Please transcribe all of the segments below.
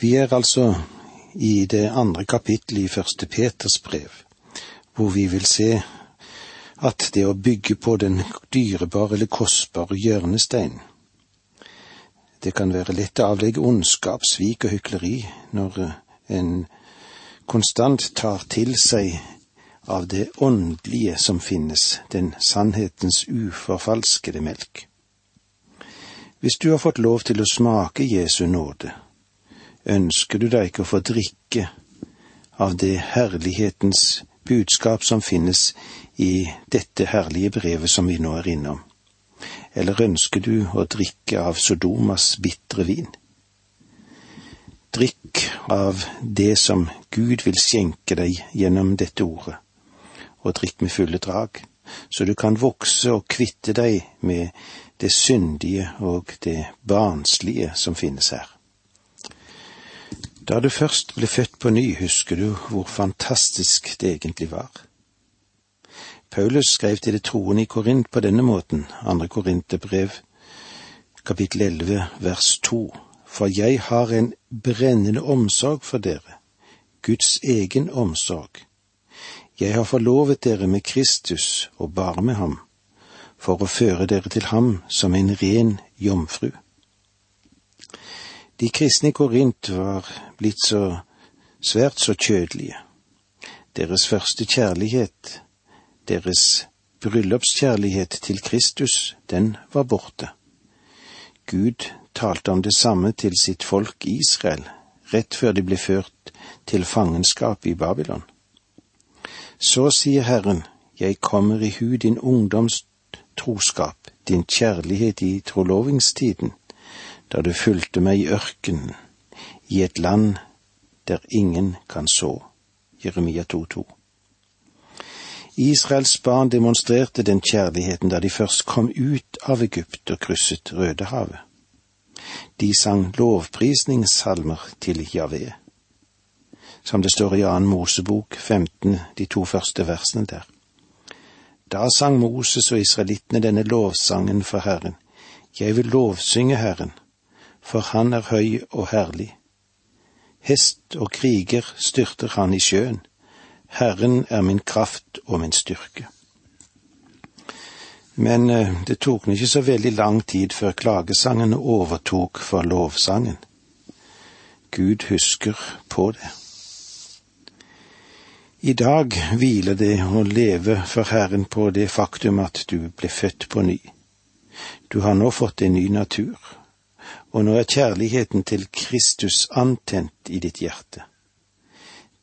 Vi er altså i det andre kapittelet i første Peters brev, hvor vi vil se at det å bygge på den dyrebare eller kostbare hjørnesteinen Det kan være lett å avlegge ondskap, svik og hykleri når en konstant tar til seg av det åndelige som finnes, den sannhetens uforfalskede melk. Hvis du har fått lov til å smake Jesu nåde, ønsker du deg ikke å få drikke av det herlighetens budskap som finnes i dette herlige brevet som vi nå er innom? Eller ønsker du å drikke av Sodomas bitre vin? Drikk av det som Gud vil skjenke deg gjennom dette ordet, og drikk med fulle drag, så du kan vokse og kvitte deg med det syndige og det barnslige som finnes her. Da du først ble født på ny, husker du hvor fantastisk det egentlig var. Paulus skrev til det troende i Korint på denne måten, andre Korinterbrev, kapittel 11, vers 2. For jeg har en brennende omsorg for dere, Guds egen omsorg. Jeg har forlovet dere med Kristus og bare med ham, for å føre dere til ham som en ren jomfru. De kristne i Korint var blitt så svært så kjødelige. Deres første kjærlighet, deres bryllupskjærlighet til Kristus, den var borte. Gud talte om det samme til sitt folk Israel rett før de ble ført til fangenskap i Babylon. Så sier Herren, jeg kommer i hu din ungdoms troskap, din kjærlighet i trollovingstiden, da du fulgte meg i ørkenen, i et land der ingen kan så. Jeremia 2,2. Israels barn demonstrerte den kjærligheten da de først kom ut av Egypt og krysset Rødehavet. De sang lovprisningssalmer til Javé, som det står i annen Mosebok 15, de to første versene der. Da sang Moses og israelittene denne lovsangen for Herren. Jeg vil lovsynge Herren, for Han er høy og herlig. Hest og kriger styrter han i sjøen. Herren er min kraft og min styrke. Men eh, det tok ikke så veldig lang tid før klagesangen overtok for lovsangen. Gud husker på det. I dag hviler det å leve for Herren på det faktum at du ble født på ny. Du har nå fått en ny natur, og nå er kjærligheten til Kristus antent i ditt hjerte.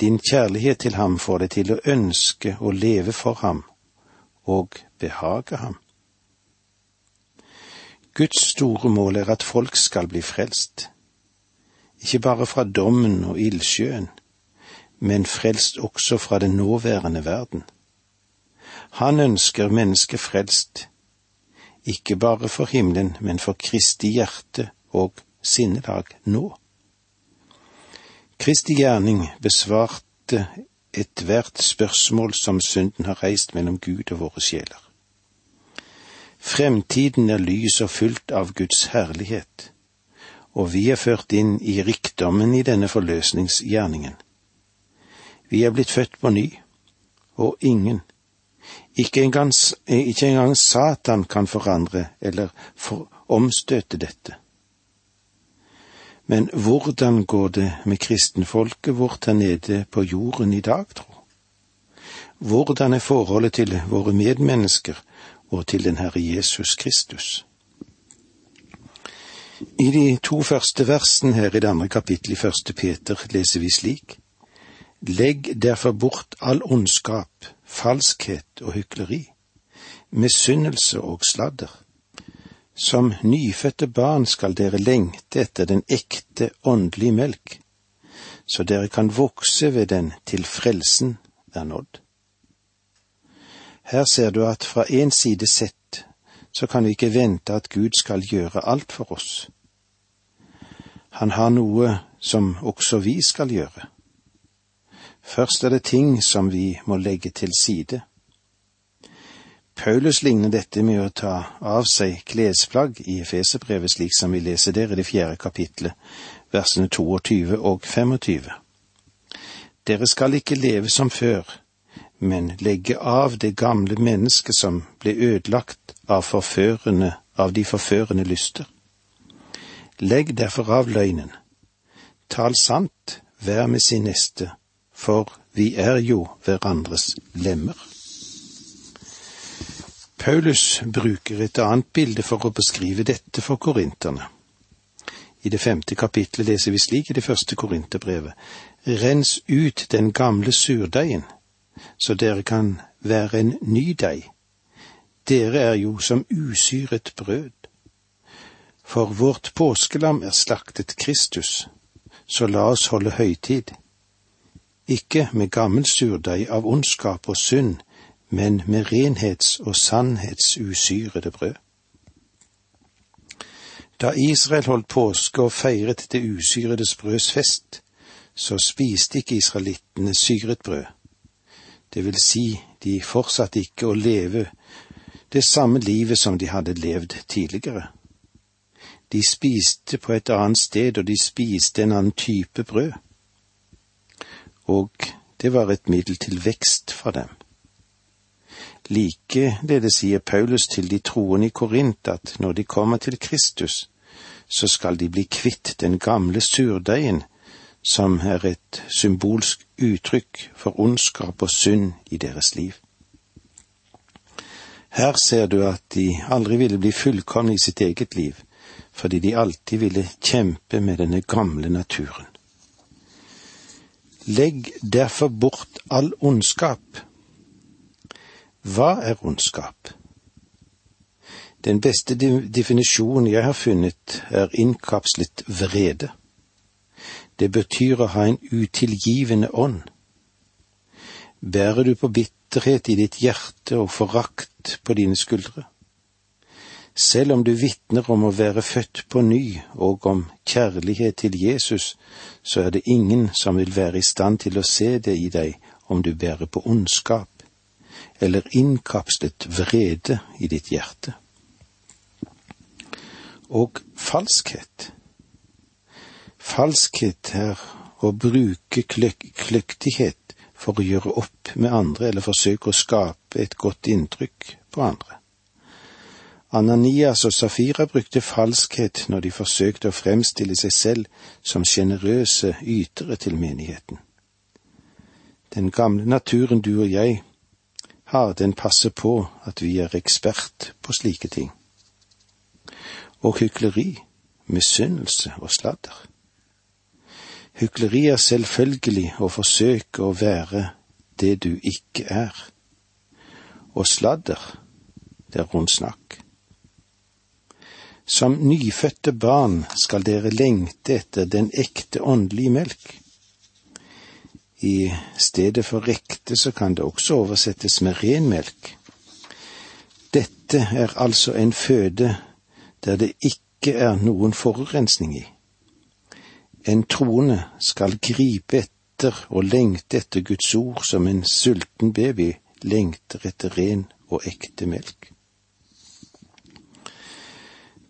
Din kjærlighet til ham får deg til å ønske å leve for ham og behage ham. Guds store mål er at folk skal bli frelst, ikke bare fra dommen og ildsjøen, men frelst også fra den nåværende verden. Han ønsker mennesket frelst, ikke bare for himmelen, men for Kristi hjerte og sinnelag nå. Kristi gjerning besvarte ethvert spørsmål som synden har reist mellom Gud og våre sjeler. Fremtiden er lys og fullt av Guds herlighet, og vi er ført inn i rikdommen i denne forløsningsgjerningen. Vi er blitt født på ny, og ingen, ikke engang, ikke engang Satan kan forandre eller for omstøte dette. Men hvordan går det med kristenfolket vårt her nede på jorden i dag, tro? Hvordan er forholdet til våre medmennesker og til den Herre Jesus Kristus? I de to første versene her i det andre kapittelet i første Peter leser vi slik:" Legg derfor bort all ondskap, falskhet og hykleri, misunnelse og sladder. Som nyfødte barn skal dere lengte etter den ekte åndelige melk, så dere kan vokse ved den til frelsen er nådd. Her ser du at fra én side sett så kan vi ikke vente at Gud skal gjøre alt for oss. Han har noe som også vi skal gjøre. Først er det ting som vi må legge til side. Paulus ligner dette med å ta av seg klesplagg i Efeserbrevet, slik som vi leser der i det fjerde kapitlet, versene 22 og 25. Dere skal ikke leve som før, men legge av det gamle mennesket som ble ødelagt av, forførende, av de forførende lyster. Legg derfor av løgnen. Tal sant, vær med sin neste, for vi er jo hverandres lemmer. Paulus bruker et annet bilde for å beskrive dette for korinterne. I det femte kapitlet leser vi slik i det første korinterbrevet. Rens ut den gamle surdeigen, så dere kan være en ny deig. Dere er jo som usyret brød. For vårt påskelam er slaktet Kristus, så la oss holde høytid. Ikke med gammel surdeig av ondskap og synd, men med renhets- og sannhetsusyrede brød. Da Israel holdt påske og feiret det usyredes brøds fest, så spiste ikke israelittene syret brød. Det vil si, de fortsatte ikke å leve det samme livet som de hadde levd tidligere. De spiste på et annet sted, og de spiste en annen type brød. Og det var et middel til vekst for dem. Likeledes sier Paulus til de troende i Korint at når de kommer til Kristus, så skal de bli kvitt den gamle surdeigen, som er et symbolsk uttrykk for ondskap og synd i deres liv. Her ser du at de aldri ville bli fullkomne i sitt eget liv, fordi de alltid ville kjempe med denne gamle naturen. Legg derfor bort all ondskap hva er ondskap? Den beste definisjonen jeg har funnet, er innkapslet vrede. Det betyr å ha en utilgivende ånd. Bærer du på bitterhet i ditt hjerte og forakt på dine skuldre? Selv om du vitner om å være født på ny og om kjærlighet til Jesus, så er det ingen som vil være i stand til å se det i deg om du bærer på ondskap eller innkapslet vrede i ditt hjerte. Og falskhet. Falskhet er å bruke kløktighet for å gjøre opp med andre eller forsøke å skape et godt inntrykk på andre. Ananias og Safira brukte falskhet når de forsøkte å fremstille seg selv som sjenerøse ytere til menigheten. Den gamle naturen du og jeg har, den passer på at vi er ekspert på slike ting. Og hykleri, misunnelse og sladder. Hykleri er selvfølgelig å forsøke å være det du ikke er. Og sladder, det er rundsnakk. Som nyfødte barn skal dere lengte etter den ekte åndelige melk i stedet for rekte så kan det også oversettes med ren melk. Dette er altså en føde der det ikke er noen forurensning i. En troende skal gripe etter og lengte etter Guds ord som en sulten baby lengter etter ren og ekte melk.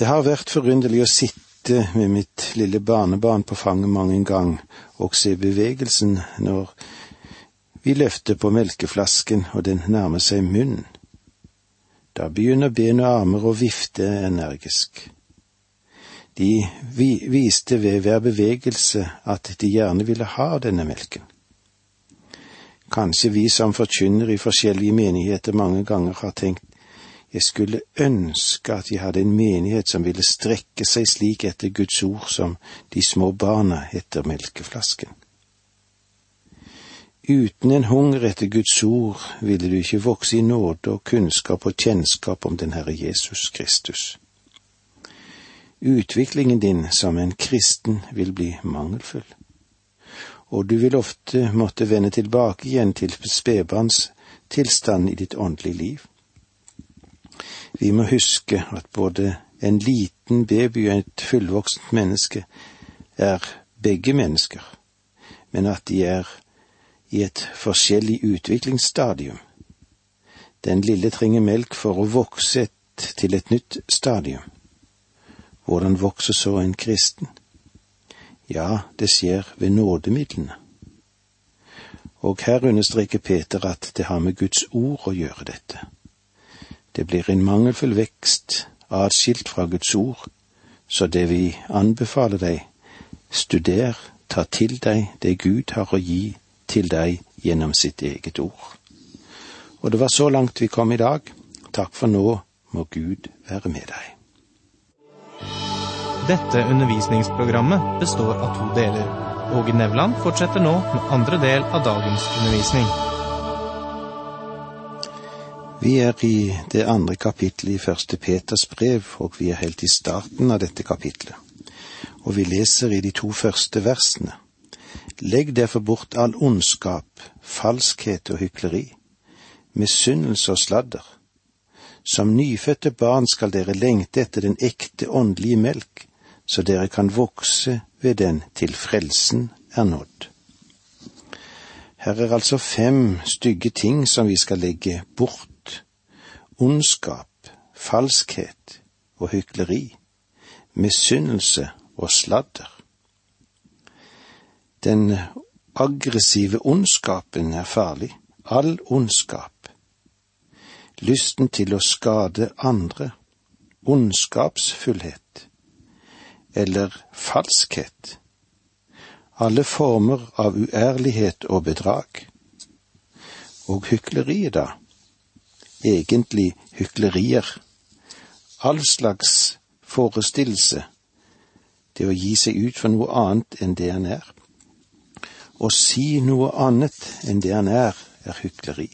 Det har vært forunderlig å sitte med mitt lille barnebarn på fanget mang en gang og se bevegelsen når vi løfter på melkeflasken og den nærmer seg munnen. Da begynner ben og armer å vifte energisk. De viste ved hver bevegelse at de gjerne ville ha denne melken. Kanskje vi som forkynner i forskjellige menigheter mange ganger har tenkt jeg skulle ønske at jeg hadde en menighet som ville strekke seg slik etter Guds ord som de små barna etter melkeflasken. Uten en hunger etter Guds ord ville du ikke vokse i nåde og kunnskap og kjennskap om den Herre Jesus Kristus. Utviklingen din som en kristen vil bli mangelfull, og du vil ofte måtte vende tilbake igjen til spedbarns tilstand i ditt åndelige liv. Vi må huske at både en liten baby og et fullvoksent menneske er begge mennesker, men at de er i et forskjellig utviklingsstadium. Den lille trenger melk for å vokse til et nytt stadium. Hvordan vokser så en kristen? Ja, det skjer ved nådemidlene. Og her understreker Peter at det har med Guds ord å gjøre dette. Det blir en mangelfull vekst atskilt fra Guds ord, så det vi anbefaler deg, studer, ta til deg det Gud har å gi til deg gjennom sitt eget ord. Og det var så langt vi kom i dag. Takk for nå, må Gud være med deg. Dette undervisningsprogrammet består av to deler. Åge Nevland fortsetter nå med andre del av dagens undervisning. Vi er i det andre kapittelet i Første Peters brev, og vi er helt i starten av dette kapitlet. Og vi leser i de to første versene. Legg derfor bort all ondskap, falskhet og hykleri misunnelse og sladder. Som nyfødte barn skal dere lengte etter den ekte åndelige melk, så dere kan vokse ved den til frelsen er nådd. Her er altså fem stygge ting som vi skal legge bort. Ondskap, falskhet og hykleri, misunnelse og sladder. Den aggressive ondskapen er farlig. All ondskap lysten til å skade andre, ondskapsfullhet eller falskhet, alle former av uærlighet og bedrag. Og hykleriet, da? Egentlig hyklerier. All slags forestillelse, det å gi seg ut for noe annet enn det han er. Å si noe annet enn det han er, er hykleri.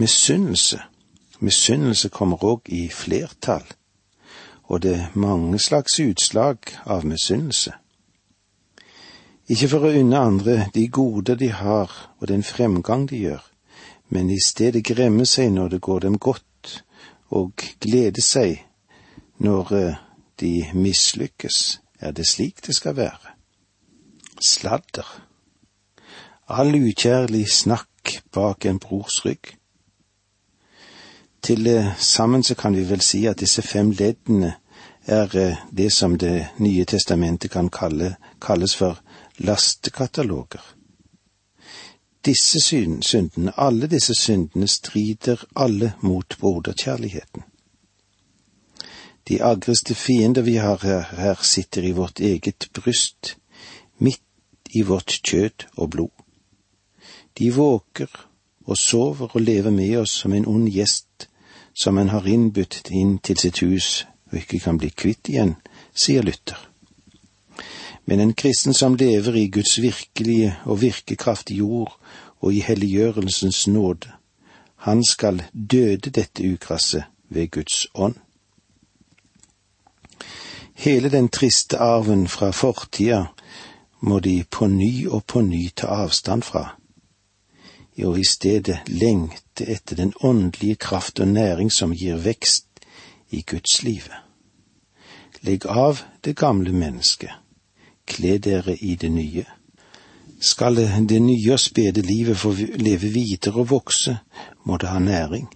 Misunnelse. Misunnelse kommer òg i flertall, og det er mange slags utslag av misunnelse. Ikke for å unne andre de goder de har og den fremgang de gjør, men i stedet gremme seg når det går dem godt, og glede seg når eh, de mislykkes. Er det slik det skal være? Sladder. All ukjærlig snakk bak en brors rygg til eh, sammen så kan vi vel si at disse fem leddene er eh, det som Det nye testamentet kan kalle, kalles for lastekataloger. Disse syndene, alle disse syndene, strider alle mot broderkjærligheten. De agreste fiender vi har her, her sitter i vårt eget bryst, midt i vårt kjød og blod. De våker og sover og lever med oss som en ond gjest som en har innbudt inn til sitt hus og ikke kan bli kvitt igjen, sier Luther. Men en kristen som lever i Guds virkelige og virkekraftige jord og i helliggjørelsens nåde, han skal døde dette ukrasset ved Guds ånd. Hele den triste arven fra fortida må de på ny og på ny ta avstand fra og i stedet lengte etter den åndelige kraft og næring som gir vekst i Guds livet. Legg av det gamle mennesket, kle dere i det nye. Skal det nye og spede livet få leve videre og vokse, må det ha næring.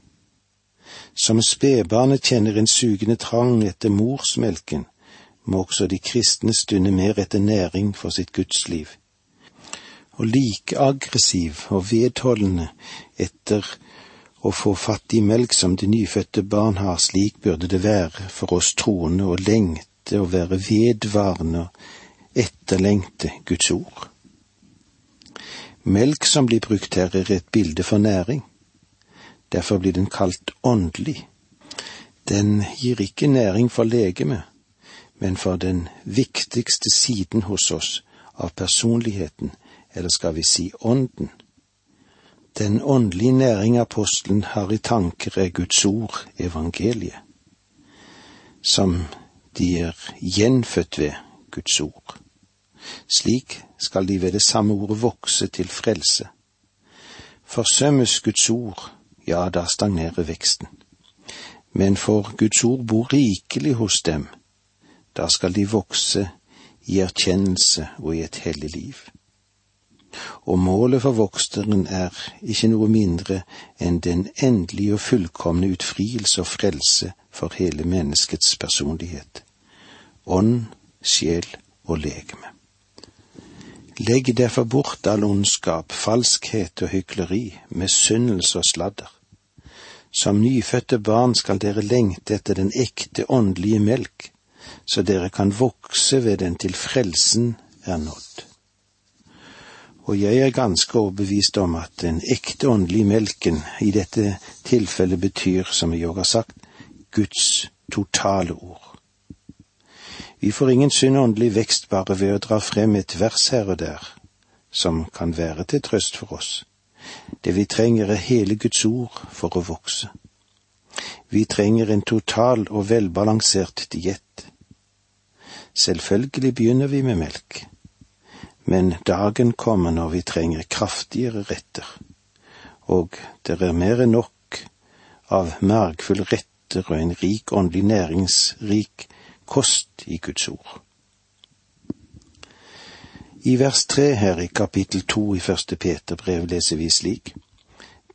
Som spedbarnet kjenner en sugende trang etter morsmelken, må også de kristne stunde mer etter næring for sitt gudsliv og like aggressiv og vedholdende etter å få fattig melk som de nyfødte barn har, slik burde det være for oss troende å lengte og være vedvarende etterlengte Guds ord. Melk som blir brukt her, er et bilde for næring. Derfor blir den kalt åndelig. Den gir ikke næring for legemet, men for den viktigste siden hos oss av personligheten, eller skal vi si ånden. Den åndelige næring apostelen har i tanker, er Guds ord, evangeliet, som de er gjenfødt ved Guds ord. Slik skal de ved det samme ordet vokse til frelse. Forsømmes Guds ord, ja, da stagnerer veksten. Men for Guds ord bor rikelig hos dem, da skal de vokse i erkjennelse og i et hellig liv. og målet for voksteren er ikke noe mindre enn den endelige og fullkomne utfrielse og frelse for hele menneskets personlighet, ånd, sjel og legeme. Legg derfor bort all ondskap, falskhet og hykleri, misunnelse og sladder. Som nyfødte barn skal dere lengte etter den ekte åndelige melk, så dere kan vokse ved den til frelsen er nådd. Og jeg er ganske overbevist om at den ekte åndelige melken i dette tilfellet betyr, som jeg òg har sagt, Guds totale ord. Vi får ingen sunn åndelig vekst bare ved å dra frem et vers her og der, som kan være til trøst for oss. Det vi trenger er hele Guds ord for å vokse. Vi trenger en total og velbalansert diett. Selvfølgelig begynner vi med melk, men dagen kommer når vi trenger kraftigere retter, og det er mer enn nok av margfulle retter og en rik åndelig næringsrik kost i Guds ord. I vers tre her i kapittel to i første Peter brev leser vi slik.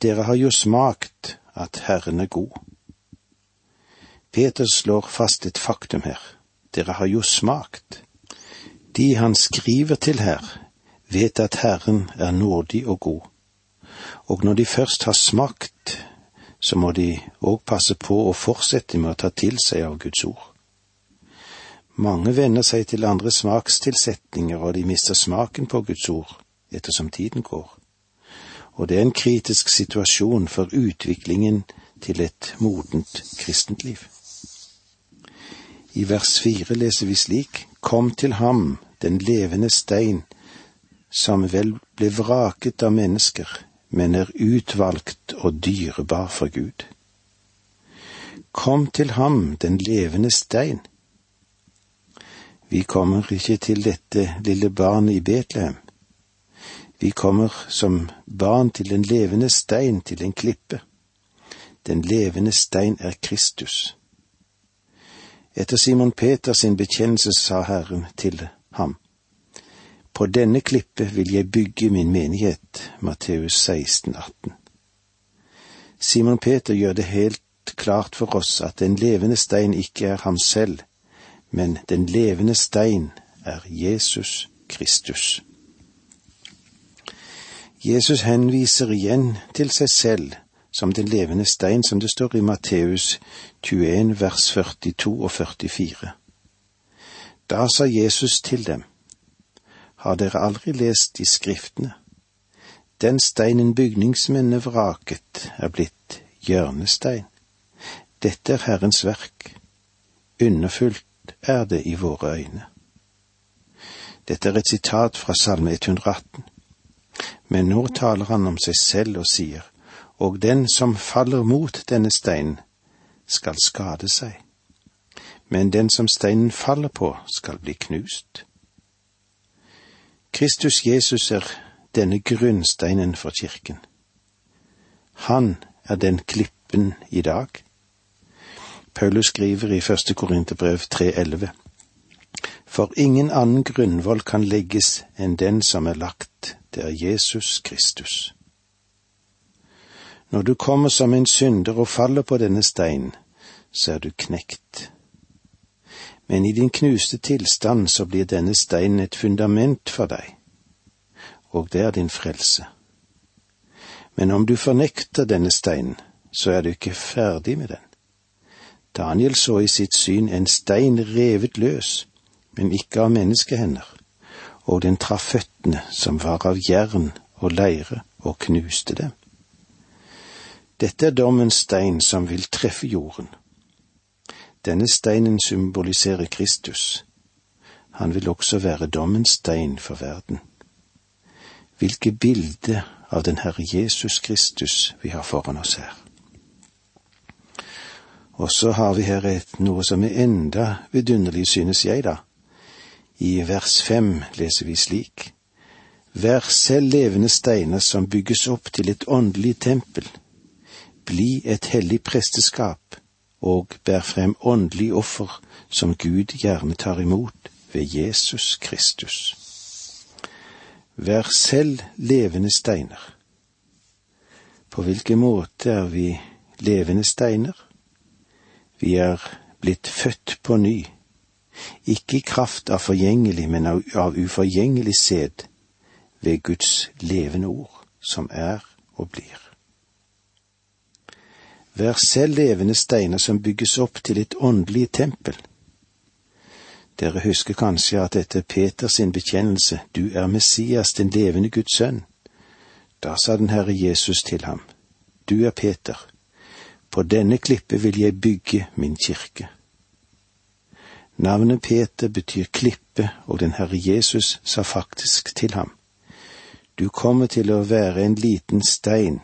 Dere har jo smakt at Herren er god. Peter slår fast et faktum her dere har jo smakt. De han skriver til her, vet at Herren er nådig og god, og når de først har smakt, så må de òg passe på å fortsette med å ta til seg av Guds ord. Mange venner seg til andre smakstilsetninger, og de mister smaken på Guds ord ettersom tiden går. Og det er en kritisk situasjon for utviklingen til et modent kristent liv. I vers fire leser vi slik, Kom til ham, den levende stein, som vel ble vraket av mennesker, men er utvalgt og dyrebar for Gud. Kom til ham, den levende stein. Vi kommer ikke til dette lille barnet i Betlehem. Vi kommer som barn til den levende stein, til en klippe. Den levende stein er Kristus. Etter Simon Peters sin bekjennelse sa Herren til ham, På denne klippe vil jeg bygge min menighet, Matteus 16, 18. Simon Peter gjør det helt klart for oss at den levende stein ikke er ham selv, men den levende stein er Jesus Kristus. Jesus henviser igjen til seg selv som den levende stein, som det står i Matteus 21 vers 42 og 44. Da sa Jesus til dem, Har dere aldri lest i Skriftene? Den steinen bygningsmennene vraket, er blitt hjørnestein. Dette er Herrens verk. Underfullt er det i våre øyne. Dette er et sitat fra Salme 118. Men nå taler han om seg selv og sier, og den som faller mot denne steinen, skal skade seg, men den som steinen faller på, skal bli knust. Kristus Jesus er denne grunnsteinen for kirken. Han er den klippen i dag. Paulus skriver i første Korinterbrev 3,11. For ingen annen grunnvoll kan legges enn den som er lagt, det er Jesus Kristus. Når du kommer som en synder og faller på denne steinen, så er du knekt. Men i din knuste tilstand så blir denne steinen et fundament for deg, og det er din frelse. Men om du fornekter denne steinen, så er du ikke ferdig med den. Daniel så i sitt syn en stein revet løs, men ikke av menneskehender, og den traff føttene, som var av jern og leire, og knuste dem. Dette er dommens stein som vil treffe jorden. Denne steinen symboliserer Kristus. Han vil også være dommens stein for verden. Hvilke bilde av den Herre Jesus Kristus vi har foran oss her. Og så har vi her et, noe som er enda vidunderlig, synes jeg, da. I vers fem leser vi slik. Vær selv levende steiner som bygges opp til et åndelig tempel bli et hellig presteskap og bær frem åndelig offer som Gud gjerne tar imot ved Jesus Kristus. Vær selv levende steiner. På hvilken måte er vi levende steiner? Vi er blitt født på ny, ikke i kraft av forgjengelig, men av uforgjengelig sæd, ved Guds levende ord, som er og blir. Vær selv levende steiner som bygges opp til et åndelig tempel. Dere husker kanskje at dette er Peters bekjennelse, du er Messias, den levende Guds sønn. Da sa den Herre Jesus til ham, Du er Peter, på denne klippe vil jeg bygge min kirke. Navnet Peter betyr klippe, og den Herre Jesus sa faktisk til ham, Du kommer til å være en liten stein,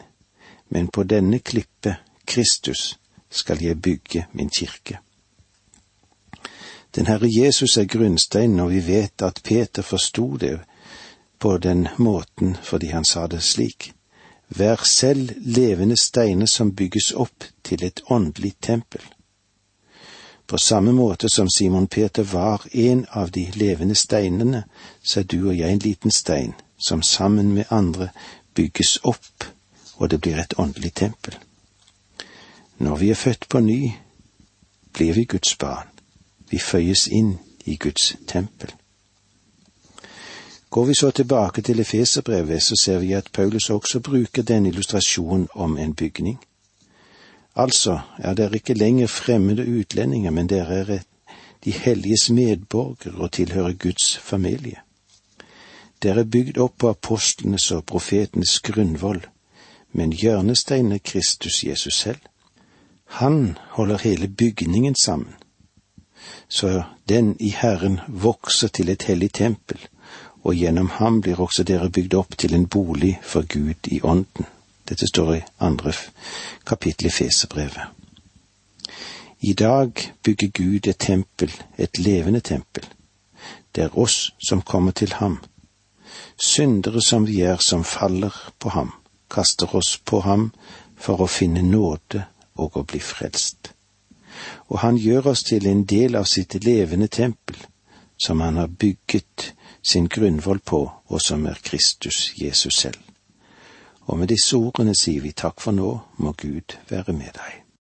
men på denne klippe, Kristus, skal jeg bygge min kirke. Den Herre Jesus er grunnsteinen, og vi vet at Peter forsto det på den måten fordi han sa det slik. Vær selv levende steiner som bygges opp til et åndelig tempel. På samme måte som Simon Peter var en av de levende steinene, så er du og jeg en liten stein som sammen med andre bygges opp, og det blir et åndelig tempel. Når vi er født på ny, blir vi Guds barn. Vi føyes inn i Guds tempel. Går vi så tilbake til Efeserbrevet, så ser vi at Paulus også bruker den illustrasjonen om en bygning. Altså er dere ikke lenger fremmede utlendinger, men dere er de helliges medborgere og tilhører Guds familie. Dere er bygd opp på apostlenes og profetenes grunnvoll, men hjørnesteinen er Kristus Jesus selv. Han holder hele bygningen sammen, så den i Herren vokser til et hellig tempel, og gjennom ham blir også dere bygd opp til en bolig for Gud i ånden. Dette står i andre kapittel i Fesebrevet. I dag bygger Gud et tempel, et levende tempel. Det er oss som kommer til ham. Syndere som vi er som faller på ham, kaster oss på ham for å finne nåde og å bli frelst. Og han gjør oss til en del av sitt levende tempel, som han har bygget sin grunnvoll på, og som er Kristus Jesus selv. Og med disse ordene sier vi takk for nå, må Gud være med deg.